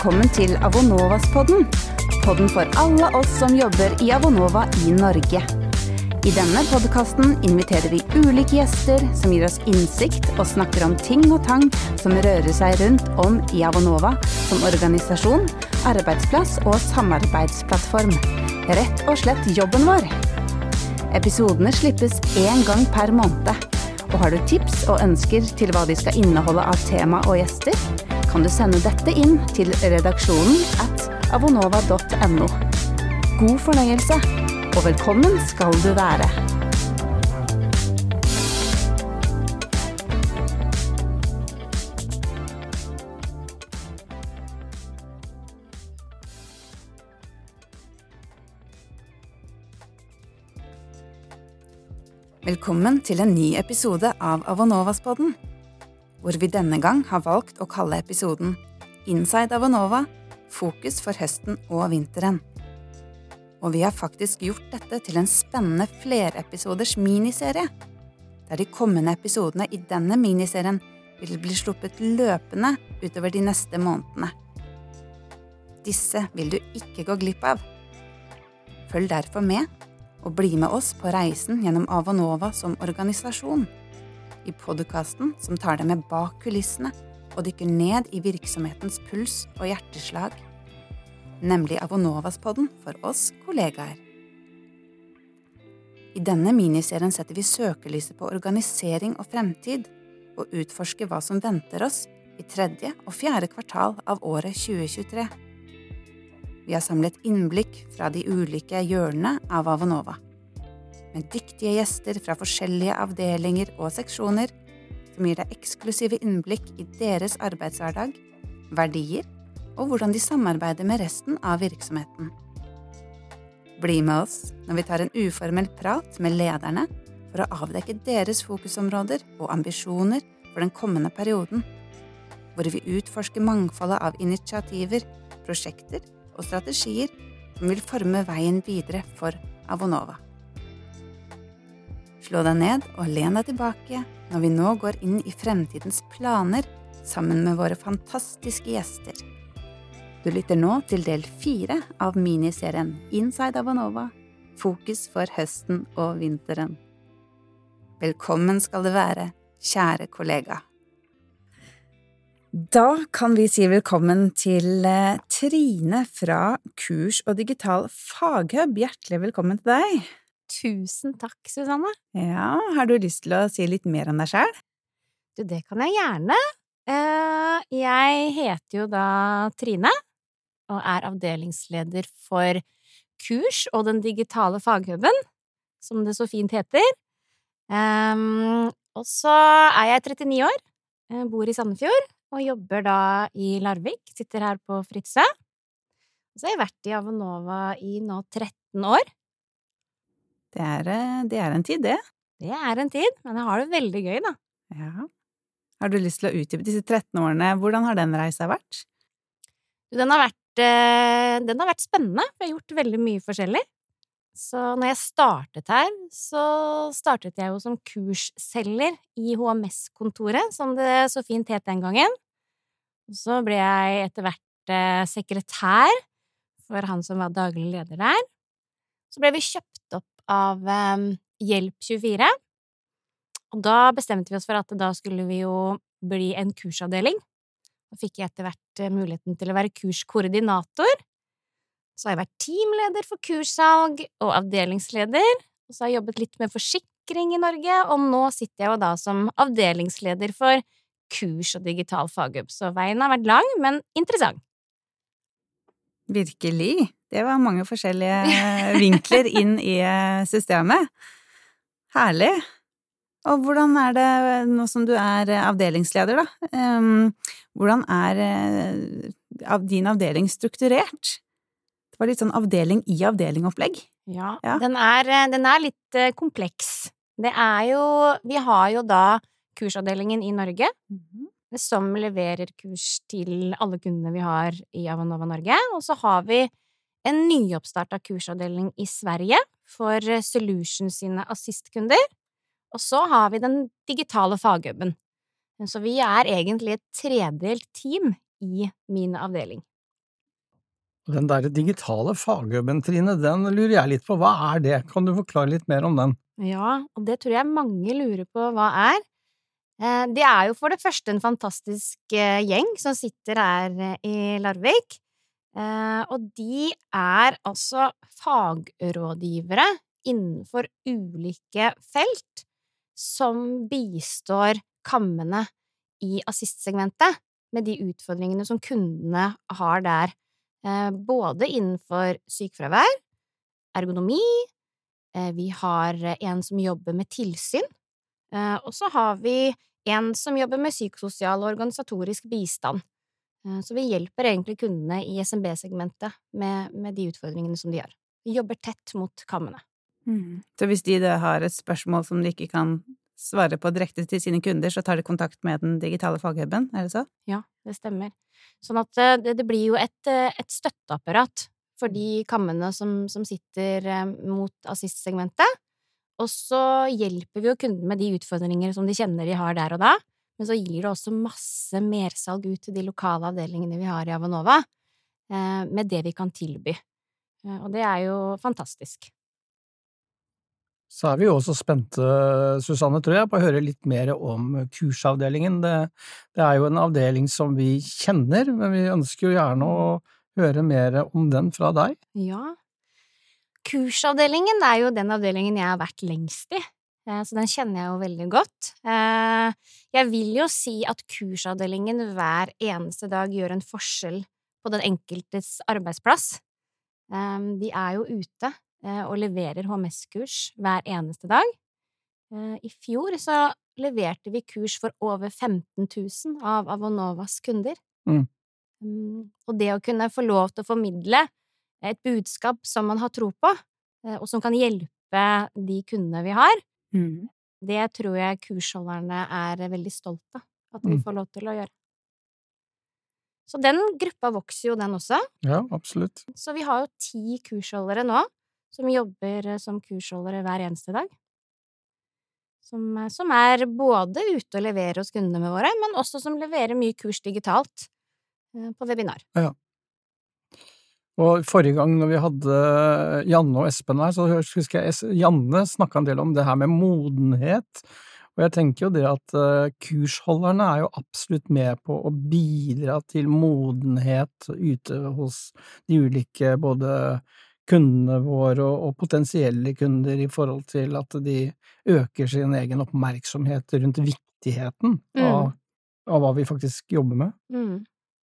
velkommen til Avonovas-podden. Podden for alle oss som jobber i Avonova i Norge. I denne podkasten inviterer vi ulike gjester som gir oss innsikt og snakker om ting og tang som rører seg rundt om i Avonova som organisasjon, arbeidsplass og samarbeidsplattform. Rett og slett jobben vår. Episodene slippes én gang per måned. Og har du tips og ønsker til hva de skal inneholde av tema og gjester, kan du sende dette inn til redaksjonen at avonova.no. God fornøyelse, og velkommen skal du være. Velkommen til en ny episode av Avonovas-podden, hvor vi denne gang har valgt å kalle episoden Inside Avanova fokus for høsten og vinteren. Og vi har faktisk gjort dette til en spennende flerepisoders miniserie, der de kommende episodene i denne miniserien vil bli sluppet løpende utover de neste månedene. Disse vil du ikke gå glipp av. Følg derfor med og bli med oss på reisen gjennom Avanova som organisasjon. I podkasten som tar deg med bak kulissene og dykker ned i virksomhetens puls og hjerteslag. Nemlig Avonovas-podden for oss kollegaer. I denne miniserien setter vi søkelyset på organisering og fremtid, og utforsker hva som venter oss i tredje og fjerde kvartal av året 2023. Vi har samlet innblikk fra de ulike hjørnene av Avonova. Med dyktige gjester fra forskjellige avdelinger og seksjoner som gir deg eksklusive innblikk i deres arbeidshverdag, verdier og hvordan de samarbeider med resten av virksomheten. Bli med oss når vi tar en uformell prat med lederne for å avdekke deres fokusområder og ambisjoner for den kommende perioden, hvor vi utforsker mangfoldet av initiativer, prosjekter og strategier som vil forme veien videre for Avonova. Slå deg ned og len deg tilbake når vi nå går inn i fremtidens planer sammen med våre fantastiske gjester. Du lytter nå til del fire av miniserien Inside Abanova fokus for høsten og vinteren. Velkommen skal det være, kjære kollega. Da kan vi si velkommen til eh, Trine fra Kurs og digital faghub. Hjertelig velkommen til deg. Tusen takk, Susanne. Ja, har du lyst til å si litt mer om deg sjæl? Du, det kan jeg gjerne. Eh, jeg heter jo da Trine, og er avdelingsleder for kurs og den digitale faghuben, som det så fint heter. Ehm, og så er jeg 39 år, eh, bor i Sandefjord og jobber da i Larvik, sitter her på Fritzøe. Og så har jeg vært i Avanova i nå 13 år. Det er, eh, det er en tid, det. Det er en tid, men jeg har det veldig gøy, da. Ja. Har du lyst til å utdype disse 13 årene? Hvordan har den reisa vært? Den har vært, eh, den har vært spennende, for jeg har gjort veldig mye forskjellig. Så når jeg startet her, så startet jeg jo som kursselger i HMS-kontoret, som det så fint het den gangen. Så ble jeg etter hvert eh, sekretær for han som var daglig leder der. Så ble vi kjøpt av eh, Hjelp24, og da bestemte vi oss for at da skulle vi jo bli en kursavdeling. Da fikk jeg etter hvert eh, muligheten til å være kurskoordinator. Så har jeg vært teamleder for kurssalg og avdelingsleder, og så har jeg jobbet litt med forsikring i Norge, og nå sitter jeg jo da som avdelingsleder for kurs og digital faghub, så veien har vært lang, men interessant. Virkelig. Det var mange forskjellige vinkler inn i eh, systemet. Herlig. Og hvordan er det, nå som du er avdelingsleder, da, um, hvordan er din avdeling strukturert? Det var litt sånn avdeling i avdeling-opplegg. Ja, Ja. Den, er, den er litt eh, kompleks. Det er jo Vi har jo da kursavdelingen i Norge, som leverer kurs til alle kundene vi har i Avanova Norge. Og så har vi en nyoppstarta kursavdeling i Sverige for Solutions sine assistkunder. Og så har vi den digitale faghuben. Så vi er egentlig et tredelt team i min avdeling. Den der digitale faghuben, Trine, den lurer jeg litt på, hva er det? Kan du forklare litt mer om den? Ja, og det tror jeg mange lurer på hva er. Eh, det er jo for det første en fantastisk eh, gjeng som sitter her eh, i Larvik. Og de er altså fagrådgivere innenfor ulike felt som bistår kammene i assistsegmentet med de utfordringene som kundene har der, både innenfor sykefravær, ergonomi, vi har en som jobber med tilsyn, og så har vi en som jobber med psykososial og organisatorisk bistand. Så vi hjelper egentlig kundene i SMB-segmentet med, med, de utfordringene som de har. Vi jobber tett mot kammene. Mm. Så hvis de da har et spørsmål som de ikke kan svare på direkte til sine kunder, så tar de kontakt med den digitale faghuben, er det så? Ja, det stemmer. Sånn at eh, det, det blir jo et, eh, et, støtteapparat for de kammene som, som sitter eh, mot assist-segmentet. Og så hjelper vi jo kunden med de utfordringer som de kjenner de har der og da, men så gir det også masse mersalg ut til de lokale avdelingene vi har i Avanova, med det vi kan tilby. Og det er jo fantastisk. Så er vi jo også spente, Susanne, tror jeg, på å høre litt mer om kursavdelingen. Det, det, er jo en avdeling som vi kjenner, men vi ønsker jo gjerne å høre mer om den fra deg. Ja. Kursavdelingen er jo den avdelingen jeg har vært lengst i, eh, så den kjenner jeg jo veldig godt. Eh, jeg vil jo si at kursavdelingen hver eneste dag gjør en forskjell på den enkeltes arbeidsplass. Eh, de er jo ute og leverer HMS-kurs hver eneste dag. I fjor så leverte vi kurs for over 15 000 av Avonovas kunder. Mm. mm. Og det å kunne få lov til å formidle et budskap som man har tro på, eh, og som kan hjelpe de kundene vi har, mm. det tror jeg kursholderne er veldig stolte av at vi mm. får lov til å gjøre. Så den gruppa vokser jo, den også. Ja, absolutt. Så vi har jo ti kursholdere nå som jobber eh, som kursholdere hver eneste dag. Som, eh, som, er både ute og leverer hos kundene våre, men også som leverer mye kurs digitalt på webinar. Ja. Og forrige gang når vi hadde Janne og Espen her, så husker jeg Janne snakka en del om det her med modenhet. Og jeg tenker jo det at kursholderne er jo absolutt med på å bidra til modenhet ute hos de ulike både kundene våre og, og, potensielle kunder i forhold til at de øker sin egen oppmerksomhet rundt viktigheten mm. av, av, hva vi faktisk jobber med. Mm.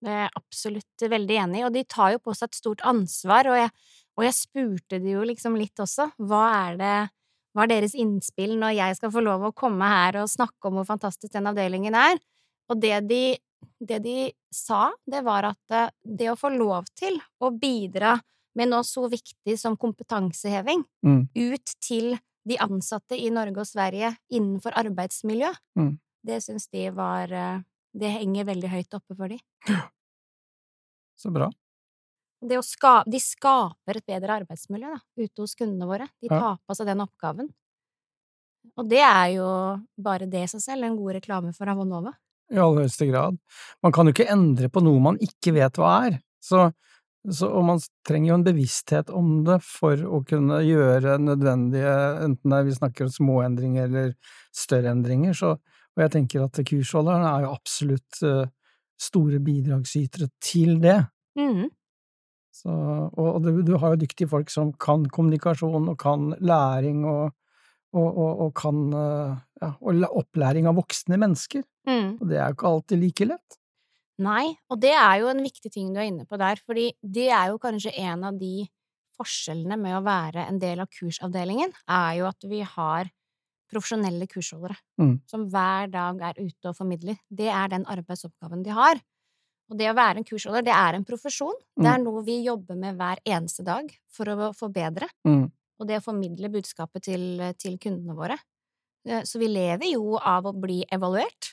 Det er jeg absolutt veldig enig i, og de tar jo på seg et stort ansvar, og jeg, og jeg spurte de jo liksom litt også, hva er det hva er deres innspill når jeg skal få lov å komme her og snakke om hvor fantastisk den avdelingen er? Og det de, det de sa, det var at eh, det å få lov til å bidra med noe så viktig som kompetanseheving mm. ut til de ansatte i Norge og Sverige innenfor arbeidsmiljø. Mm. Det syns de var eh, Det henger veldig høyt oppe for de. Så bra. Ska, de skaper et bedre arbeidsmiljø da, ute hos kundene våre. De tar ja. på seg den oppgaven. Og det er jo bare det i seg selv en god reklame for Avonova. I aller høyeste grad. Man kan jo ikke endre på noe man ikke vet hva er. Så så, og man trenger jo en bevissthet om det for å kunne gjøre nødvendige, enten vi snakker om små endringer eller større endringer, så, og jeg tenker at kursholderne er jo absolutt uh, store bidragsytere til det. Mm. Så, og du, du, har jo dyktige folk som kan kommunikasjon og kan læring og, og, og, og kan uh, ja, opplæring av voksne mennesker. Mm. Og det er jo ikke alltid like lett. Nei, og det er jo en viktig ting du er inne på der, fordi det er jo kanskje en av de forskjellene med å være en del av kursavdelingen, er jo at vi har profesjonelle kursholdere mm. som hver dag er ute og formidler. Det er den arbeidsoppgaven de har. Og det å være en kursholder, det er en profesjon. Mm. Det er noe vi jobber med hver eneste dag for å forbedre. Mm. Og det å formidle budskapet til, til kundene våre. Eh, så vi lever jo av å bli evaluert.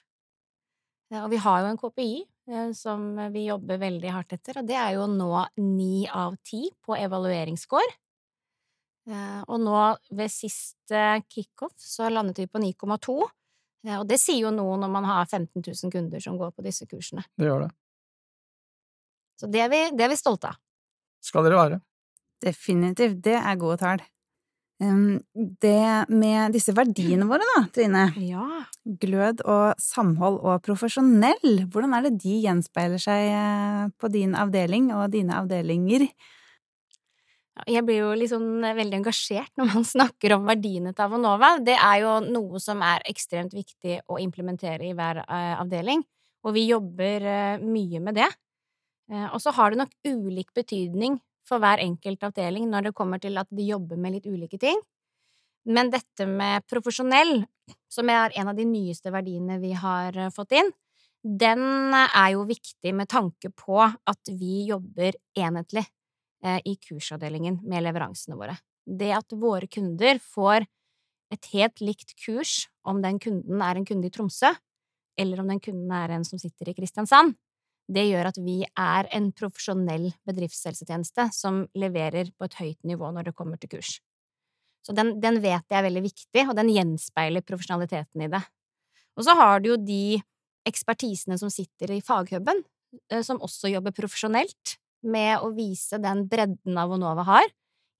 Eh, og vi har jo en KPI Eh, som vi jobber veldig hardt etter, og det er jo nå ni av ti på evalueringsscore. Eh, og nå ved siste kickoff så landet vi på 9,2, eh, og det sier jo noe når man har 15 000 kunder som går på disse kursene. Det gjør det. Så det er vi, det er vi stolte av. skal dere være. Definitivt. Det er gode tall. Det med disse verdiene våre, da, Trine. Ja. Glød og samhold og profesjonell. Hvordan er det de gjenspeiler seg eh, på din avdeling og dine avdelinger? Jeg blir jo liksom veldig engasjert når man snakker om verdiene til Avonova. Det er jo noe som er ekstremt viktig å implementere i hver eh, avdeling, og vi jobber eh, mye med det. Og så har det nok ulik betydning for hver enkelt avdeling når det kommer til at de jobber med litt ulike ting. Men dette med profesjonell, som er en av de nyeste verdiene vi har fått inn, den er jo viktig med tanke på at vi jobber enhetlig i kursavdelingen med leveransene våre. Det at våre kunder får et helt likt kurs om den kunden er en kunde i Tromsø, eller om den kunden er en som sitter i Kristiansand, det gjør at vi er en profesjonell bedriftshelsetjeneste som leverer på et høyt nivå når det kommer til kurs. Så den, den vet jeg er veldig viktig, og den gjenspeiler profesjonaliteten i det. Og så har du jo de ekspertisene som sitter i faghuben, eh, som også jobber profesjonelt med å vise den bredden Avonova har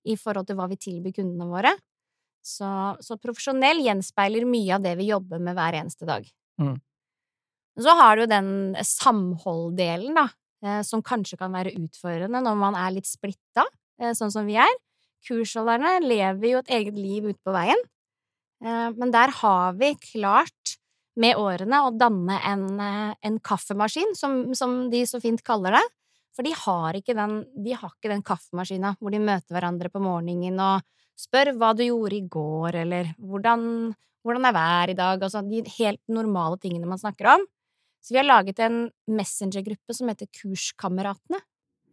i forhold til hva vi tilbyr kundene våre. Så, så profesjonell gjenspeiler mye av det vi jobber med hver eneste dag. Mm. Så har du den samholddelen, da, eh, som kanskje kan være utfordrende når man er litt splitta, eh, sånn som vi er. Kursholderne lever jo et eget liv ute på veien, eh, men der har vi klart med årene å danne en, en kaffemaskin, som, som, de så fint kaller det. For de har ikke den, de har ikke den kaffemaskina hvor de møter hverandre på morgenen og spør hva du gjorde i går, eller hvordan, hvordan er været i dag, altså de helt normale tingene man snakker om. Så vi har laget en messengergruppe som heter Kurskameratene.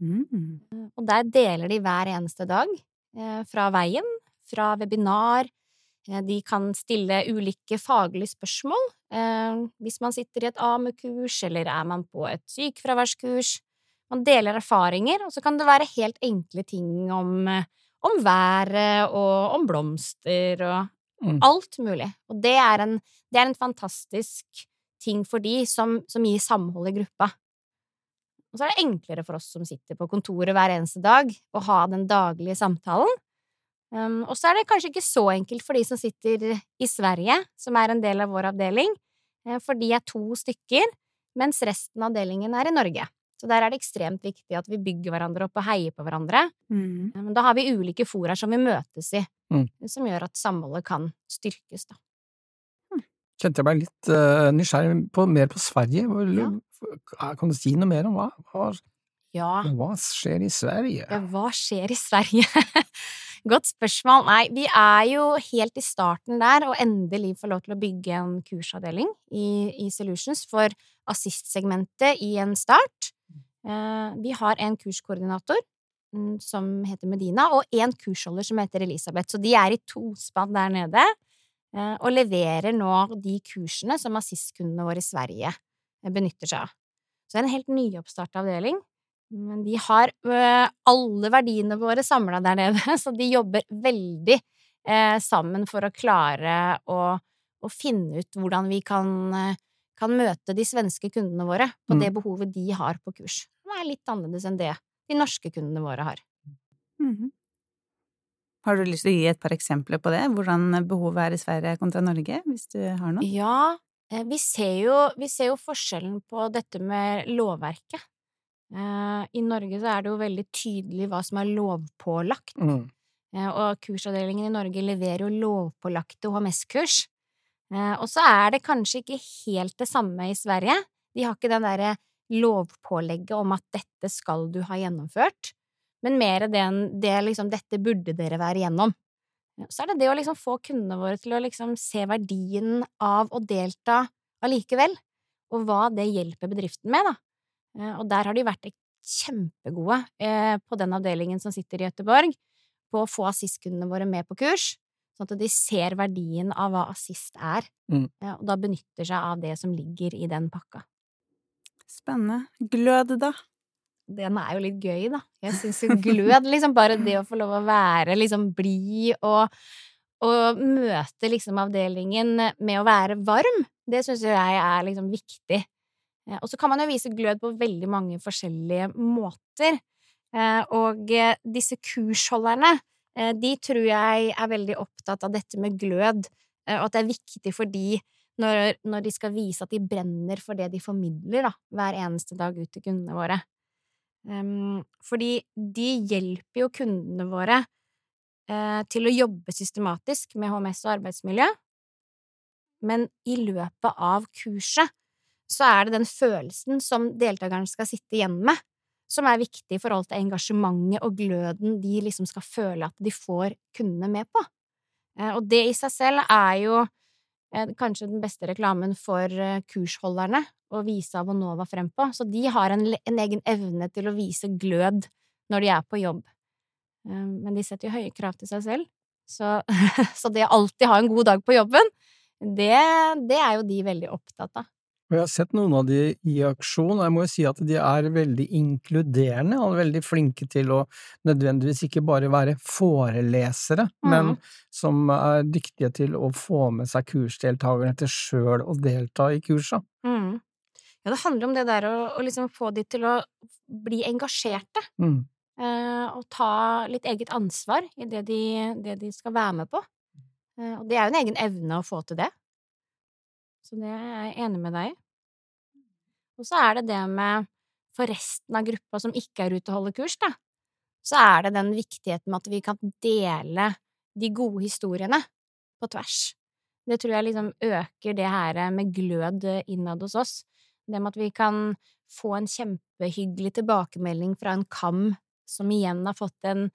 Mm. Og der deler de hver eneste dag, eh, fra veien, fra webinar. Eh, de kan stille ulike faglige spørsmål eh, hvis man sitter i et AMU-kurs, eller er man på et sykefraværskurs. Man deler erfaringer, og så kan det være helt enkle ting om, om været og om blomster og mm. alt mulig. Og det er en, det er en fantastisk ting for de som, som gir samhold i gruppa. Og så er det enklere for oss som sitter på kontoret hver eneste dag, å ha den daglige samtalen. Um, og så er det kanskje ikke så enkelt for de som sitter i Sverige, som er en del av vår avdeling, eh, for de er to stykker, mens resten av avdelingen er i Norge. Så der er det ekstremt viktig at vi bygger hverandre opp og heier på hverandre. Mm. Da har vi ulike fora som vi møtes i, mm. som gjør at samholdet kan styrkes, da kjente jeg meg litt uh, nysgjerrig på, mer på Sverige. Ja. Kan du si noe mer om hva? Hva, ja. hva skjer i Sverige? Ja, hva skjer i Sverige? Godt spørsmål. Nei, vi er jo helt i starten der, og endelig får lov til å bygge en kursavdeling i, i Solutions for assist-segmentet i en start. Uh, vi har en kurskoordinator um, som heter Medina, og en kursholder som heter Elisabeth. Så de er i tospann der nede. Eh, og leverer nå de kursene som assistkundene våre i Sverige eh, benytter seg av. Så det er en helt nyoppstarta avdeling. Men de har eh, alle verdiene våre samla der nede, så de jobber veldig sammen for å klare å, å finne ut hvordan vi kan, kan, møte de svenske kundene våre på mm. det behovet de har på kurs. Det er litt annerledes enn det de norske kundene våre har. Mm -hmm. Har du lyst til å gi et par eksempler på det, hvordan behovet er i Sverige kontra Norge, hvis du har noe? Ja, eh, vi ser jo, vi ser jo forskjellen på dette med lovverket. Eh, I Norge så er det jo veldig tydelig hva som er lovpålagt, mm. Eh, og kursavdelingen i Norge leverer jo lovpålagte HMS-kurs. Og så er det kanskje ikke helt det samme i Sverige. De har ikke den derre lovpålegget om at dette skal du ha gjennomført men mer det enn det liksom dette burde dere være igjennom. Så er det det å liksom få kundene våre til å liksom se verdien av å delta allikevel, og hva det hjelper bedriften med, da. Eh, og der har de vært kjempegode eh, på den avdelingen som sitter i Gøteborg, på å få assistkundene våre med på kurs, sånn at de ser verdien av hva assist er, mm. og da benytter seg av det som ligger i den pakka. Spennende. Glød, da? den er jo litt gøy, da. Jeg syns jo glød, liksom bare det å få lov å være liksom blid og, og møte liksom avdelingen med å være varm, det syns jeg er liksom viktig. Og så kan man jo vise glød på veldig mange forskjellige måter. Eh, og eh, disse kursholderne, de tror jeg er veldig opptatt av dette med glød, eh, og at det er viktig for de når, når de skal vise at de brenner for det de formidler, da, hver eneste dag ut til kundene våre. Um, fordi de hjelper jo kundene våre uh, til å jobbe systematisk med HMS og arbeidsmiljø, men i løpet av kurset så er det den følelsen som deltakerne skal sitte igjen med, som er viktig i forhold til engasjementet og gløden de liksom skal føle at de får kundene med på. Eh, og det i seg selv er jo eh, kanskje den beste reklamen for eh, kursholderne å vise Avonova frem på, så de har en, en egen evne til å vise glød når de er på jobb. Men de setter jo høye krav til seg selv, så, så det å alltid ha en god dag på jobben, det, det er jo de veldig opptatt av. Og jeg har sett noen av de i aksjon, og jeg må jo si at de er veldig inkluderende og veldig flinke til å nødvendigvis ikke bare være forelesere, mm. men som er dyktige til å få med seg kursdeltakerne til sjøl å delta i kursa. Mm. Ja, det handler om det der å, å liksom få de til å bli engasjerte. Mm. Eh, og ta litt eget ansvar i det de, det de skal være med på. Eh, og det er jo en egen evne å få til det. Så det er jeg enig med deg i. Og så er det det med for resten av gruppa som ikke er ute og holder kurs, da, så er det den viktigheten med at vi kan dele de gode historiene på tvers. Det tror jeg liksom øker det her med glød innad hos oss. Det med at vi kan få en kjempehyggelig tilbakemelding fra en kam som igjen har fått en,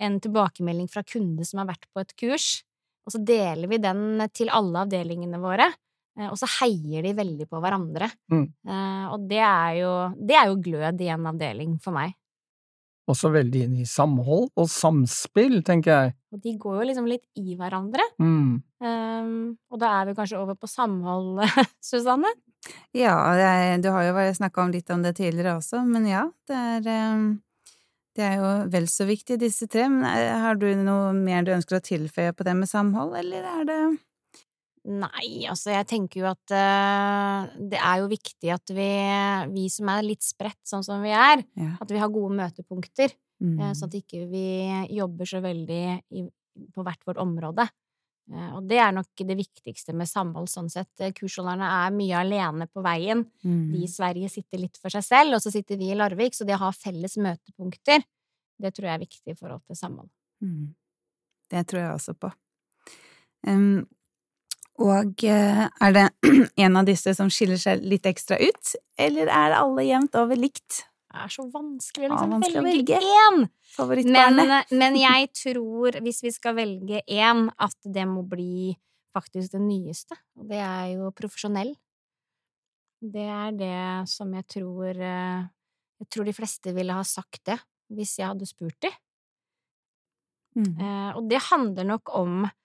en tilbakemelding fra kunde som har vært på et kurs, og så deler vi den til alle avdelingene våre. Eh, og så heier de veldig på hverandre. Mm. Eh, og det er, jo, det er, jo, glød i en avdeling for meg. Også veldig inn i samhold og samspill, tenker jeg. Og de går jo liksom litt i hverandre. Mm. Um, og da er vi kanskje over på samhold, Susanne? Ja, jeg, du har jo snakka litt om det tidligere også, men ja, det er um, det er jo vel så viktig, disse tre. Men har du noe mer du ønsker å tilføye på det med samhold, eller er det Nei, altså jeg tenker jo at uh, det er jo viktig at vi, vi som er litt spredt sånn som vi er, ja. at vi har gode møtepunkter. Mm. Uh, sånn at ikke vi jobber så veldig i, på hvert vårt område. Uh, og det er nok det viktigste med samhold sånn sett. Kursholderne er mye alene på veien. Mm. De i Sverige sitter litt for seg selv, og så sitter vi i Larvik. Så det å ha felles møtepunkter, det tror jeg er viktig i forhold til samhold. Mm. Det tror jeg også på. Um, og eh, er det en av disse som skiller seg litt ekstra ut, eller er alle jevnt over likt? Det er så vanskelig å liksom ja, velge én! Men, men, jeg tror, hvis vi skal velge én, at det må bli faktisk det nyeste. Og det er jo profesjonell. Det er det som jeg tror eh, Jeg tror de fleste ville ha sagt det, hvis jeg hadde spurt dem. Mm. Eh, og det handler nok om Eh,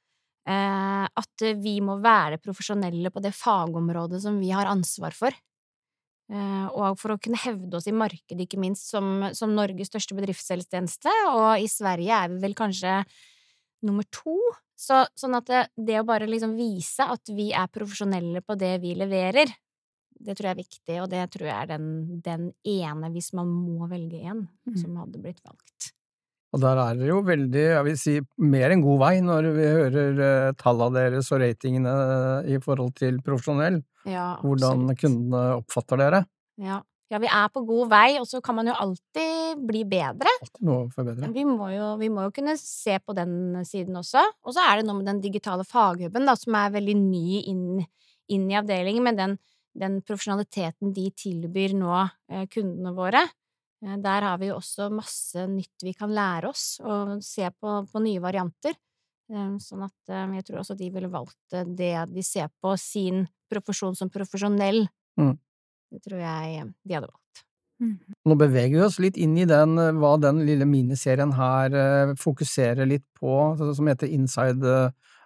at vi må være profesjonelle på det fagområdet som vi har ansvar for. Eh, og for å kunne hevde oss i markedet, ikke minst, som, som Norges største bedriftshelsetjeneste, og i Sverige er vi vel kanskje nummer to. Så, sånn at det, det å bare liksom vise at vi er profesjonelle på det vi leverer, det tror jeg er viktig, og det tror jeg er den, den ene, hvis man må velge én, mm. som hadde blitt valgt. Og der er det jo veldig, jeg vil si, mer enn god vei når vi hører uh, tallene deres og ratingene uh, i forhold til profesjonell. Ja, Hvordan kundene oppfatter dere. Ja. ja. vi er på god vei, og så kan man jo alltid bli bedre. Alltid noe. Vi må, jo, vi må jo kunne se på den siden også. Og så er det noe med den digitale faghuben, da, som er veldig ny inn, inn i avdelingen, med den, den profesjonaliteten de tilbyr nå eh, kundene våre. Eh, der har vi jo også masse nytt vi kan lære oss, og se på, på nye varianter. Eh, sånn at eh, jeg tror også de ville valgt det de ser på sin profesjon som profesjonell. Mm. Det tror jeg de hadde valgt. Mm. Nå beveger vi oss litt inn i den, hva den lille miniserien her fokuserer litt på, altså, som heter Inside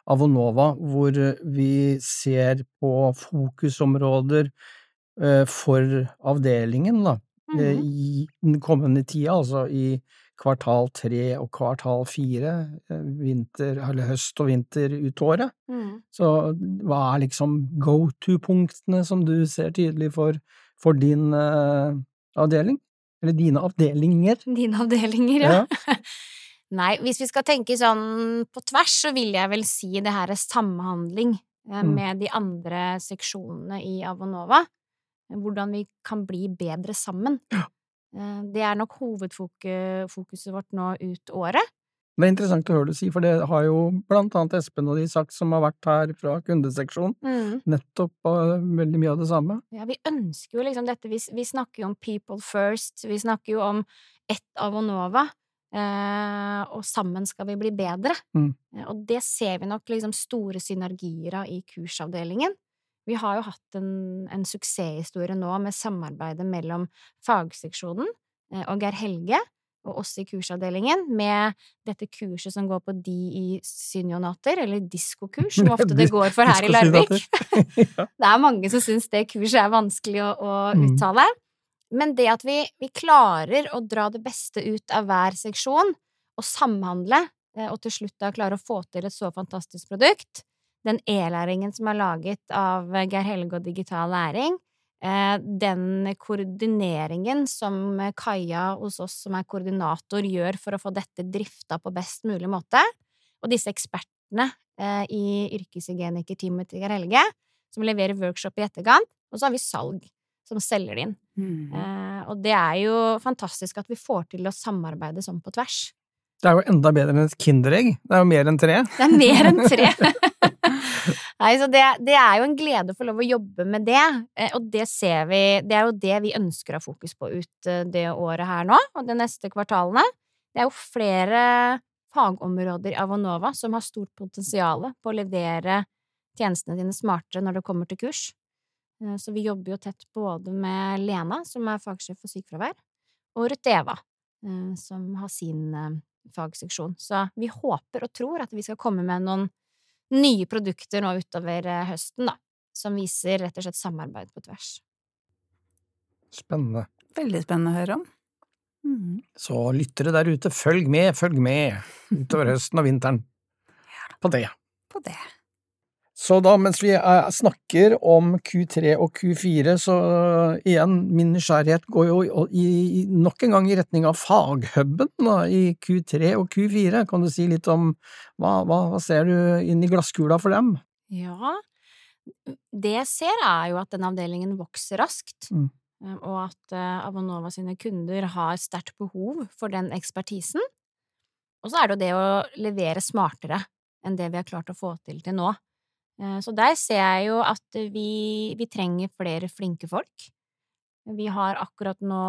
Avonova, hvor vi ser på fokusområder for avdelingen, da. -hmm. i den kommende tida, altså i kvartal tre og kvartal fire, eh, vinter, eller høst og vinter ut året. Mm. Så hva er liksom go to-punktene som du ser tydelig for, for din uh, avdeling? Eller dine avdelinger. Dine avdelinger, ja. Nei, hvis vi skal tenke sånn på tvers, så vil jeg vel si det her er samhandling eh, Mm. med de andre seksjonene i Avonova. Hvordan vi kan bli bedre sammen. Ja. Eh, Det er nok hovedfokuset vårt nå ut året. Det er interessant å høre du si, for det har jo blant annet Espen og de sagt som har vært her fra kundeseksjonen, nettopp uh, veldig mye av det samme. Ja, vi ønsker jo liksom dette, vi, vi snakker jo om people first, vi snakker jo om ett Avonova, eh, og sammen skal vi bli bedre. Mm. Eh, Og det ser vi nok liksom store synergier av i kursavdelingen. Vi har jo hatt en, en suksesshistorie nå med samarbeidet mellom fagseksjonen eh, og Geir Helge, og oss i kursavdelingen, med dette kurset som går på de i synionater, eller diskokurs, som ofte det går for her i Larvik. Det er mange som syns det kurset er vanskelig å, å Mm. uttale. Men det at vi, vi klarer å dra det beste ut av hver seksjon, og samhandle, eh, og til slutt da klare å få til et så fantastisk produkt, den e-læringen som er laget av Geir Helge og Digital Læring, eh, den koordineringen som Kaja hos oss som er koordinator gjør for å få dette drifta på best mulig måte, og disse ekspertene eh, i yrkeshygienikerteamet til Geir Helge, som leverer workshop i etterkant, og så har vi salg, som selger det inn. Mm. Eh, og det er jo fantastisk at vi får til å samarbeide sånn på tvers. Det er jo enda bedre enn et Kinderegg. Det er jo mer enn tre. Det er mer enn tre! Nei, så det, det er jo en glede å få lov å jobbe med det, eh, og det ser vi Det er jo det vi ønsker å ha fokus på ut eh, det året her nå, og de neste kvartalene. Det er jo flere fagområder i Avanova som har stort potensial på å levere tjenestene dine smartere når det kommer til kurs. Eh, Så vi jobber jo tett både med Lena, som er fagsjef for sykefravær, og Ruth Eva, som har sin fagseksjon. Så vi håper og tror at vi skal komme med noen nye produkter nå utover eh, høsten, da, som viser rett og slett samarbeid på tvers. Spennende. Veldig spennende å høre om. Mm. Så lyttere der ute, følg med, følg med utover høsten og vinteren på det. På det. Så da, mens vi eh, snakker om Q3 og Q4, så eh, igjen, min nysgjerrighet går jo i, nok en gang i retning av faghuben i Q3 og Q4. Kan du si litt om hva, hva, hva ser du inn i glasskula for dem? Ja, det jeg ser er jo at den avdelingen vokser raskt, Mm. eh, og at Abonova sine kunder har sterkt behov for den ekspertisen. Og så er det jo det å levere smartere enn det vi har klart å få til til nå. Eh, Så der ser jeg jo at vi, vi trenger flere flinke folk. Vi har akkurat nå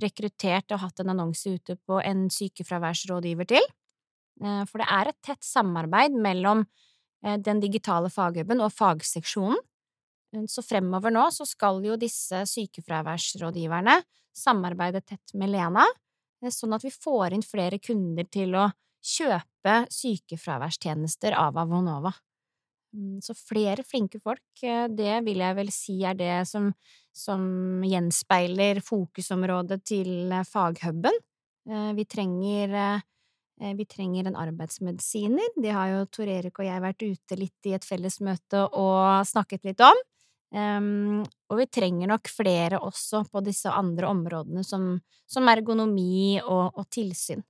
rekruttert og hatt en annonse ute på en sykefraværsrådgiver til. Eh, For det er et tett samarbeid mellom eh, den digitale faghuben og fagseksjonen. Så fremover nå så skal jo disse sykefraværsrådgiverne samarbeide tett med Lena, sånn at vi får inn flere kunder til å kjøpe sykefraværstjenester av Avonova. Mm, Så flere flinke folk, eh, det vil jeg vel si er det som, som gjenspeiler fokusområdet til eh, faghuben. Eh, Vi trenger, vi trenger en arbeidsmedisiner, det har jo Tor Erik og jeg vært ute litt i et fellesmøte og snakket litt om. Um, og vi trenger nok flere også på disse andre områdene som, som ergonomi og, og tilsyn.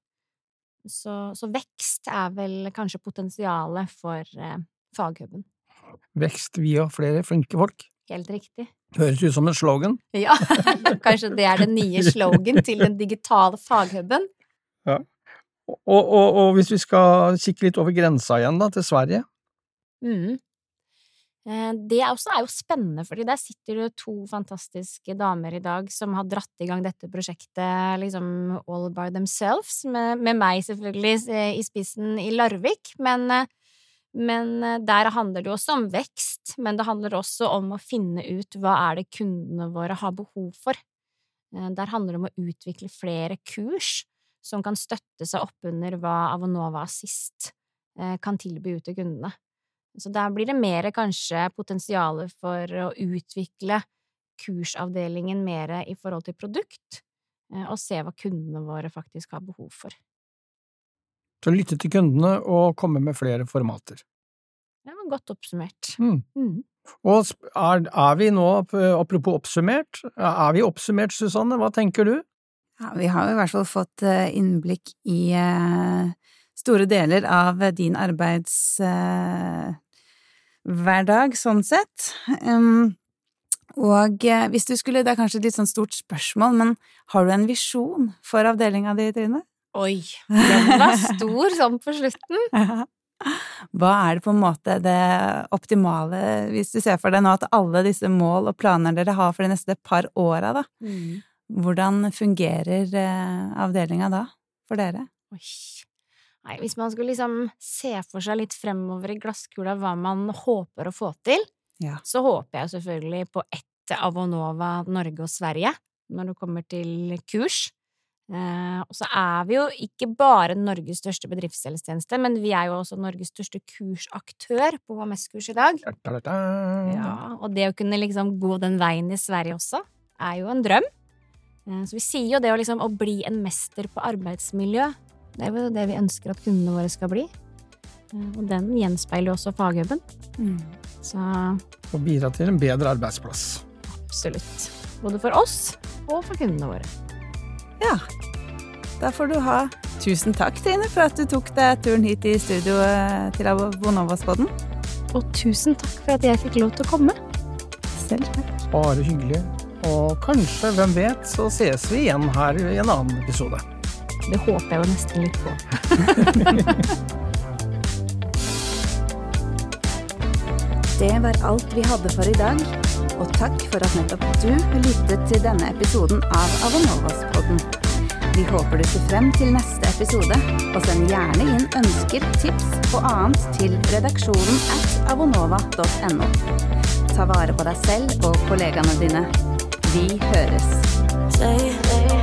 Så, så vekst er vel kanskje potensialet for faghuben. Vekst via flere flinke folk. Helt riktig. Høres ut som en slogan. Ja, kanskje det er den nye slogan til den digitale faghuben. Og, og, og hvis vi skal kikke litt over grensa igjen, da, til Sverige. Mm. Eh, Det er også er jo spennende, fordi der sitter det to fantastiske damer i dag som har dratt i gang dette prosjektet liksom all by themselves, med, med meg selvfølgelig eh, i spissen i Larvik, men, eh, men eh, der handler det jo også om vekst, men det handler også om å finne ut hva er det kundene våre har behov for. Eh, Der handler det om å utvikle flere kurs som kan støtte seg oppunder hva Avonova Assist eh, kan tilby ut til kundene. Så der blir det mer kanskje potensial for å utvikle kursavdelingen mer i forhold til produkt, og se hva kundene våre faktisk har behov for. Så lytte til kundene og komme med flere formater. Det var godt oppsummert. Mm. Mm. Og er, er vi nå, apropos oppsummert, er vi oppsummert, Susanne? Hva tenker du? Ja, vi har i hvert fall fått eh, innblikk i eh, store deler av din arbeidshverdag, sånn sett. Og hvis du skulle, det er kanskje et litt sånn stort spørsmål, men har du en visjon for avdelinga di, Trine? Oi, den var stor sånn på slutten. Hva er det på en måte det optimale, hvis du ser for deg nå at alle disse mål og planer dere har for de neste par åra, da, mm. hvordan fungerer avdelinga da for dere? Oi. Nei, hvis man skulle liksom se for seg litt fremover i glasskula hva man håper å få til, ja. så håper jeg selvfølgelig på ett Avonova Norge og Sverige når det kommer til kurs. Eh, og så er vi jo ikke bare Norges største bedriftshelsetjeneste, men vi er jo også Norges største kursaktør på HMS-kurs i dag. Ja, og det å kunne liksom gå den veien i Sverige også, er jo en drøm. Eh, så vi sier jo det å liksom å bli en mester på arbeidsmiljø det er jo det vi ønsker at kundene våre skal bli. Eh, og den gjenspeiler jo også faghuben. Mm. Så Og bidra til en bedre arbeidsplass. Absolutt. Både for oss og for kundene våre. Ja. Da får du ha tusen takk, Trine, for at du tok deg turen hit i studio eh, til Bonovas-podden. Og tusen takk for at jeg fikk lov til å komme. Selv takk. Bare hyggelig. Og kanskje, hvem vet, så ses vi igjen her i en annen episode. Det håper jeg jo nesten litt på. Det var alt vi hadde for i dag, og takk for at nettopp du lyttet til denne episoden av Avanovas-podden. Vi håper du ser frem til neste episode, og send gjerne inn ønsker, tips og annet til redaksjonen at avonova.no. Ta vare på deg selv og kollegaene dine. Vi høres. Say, say,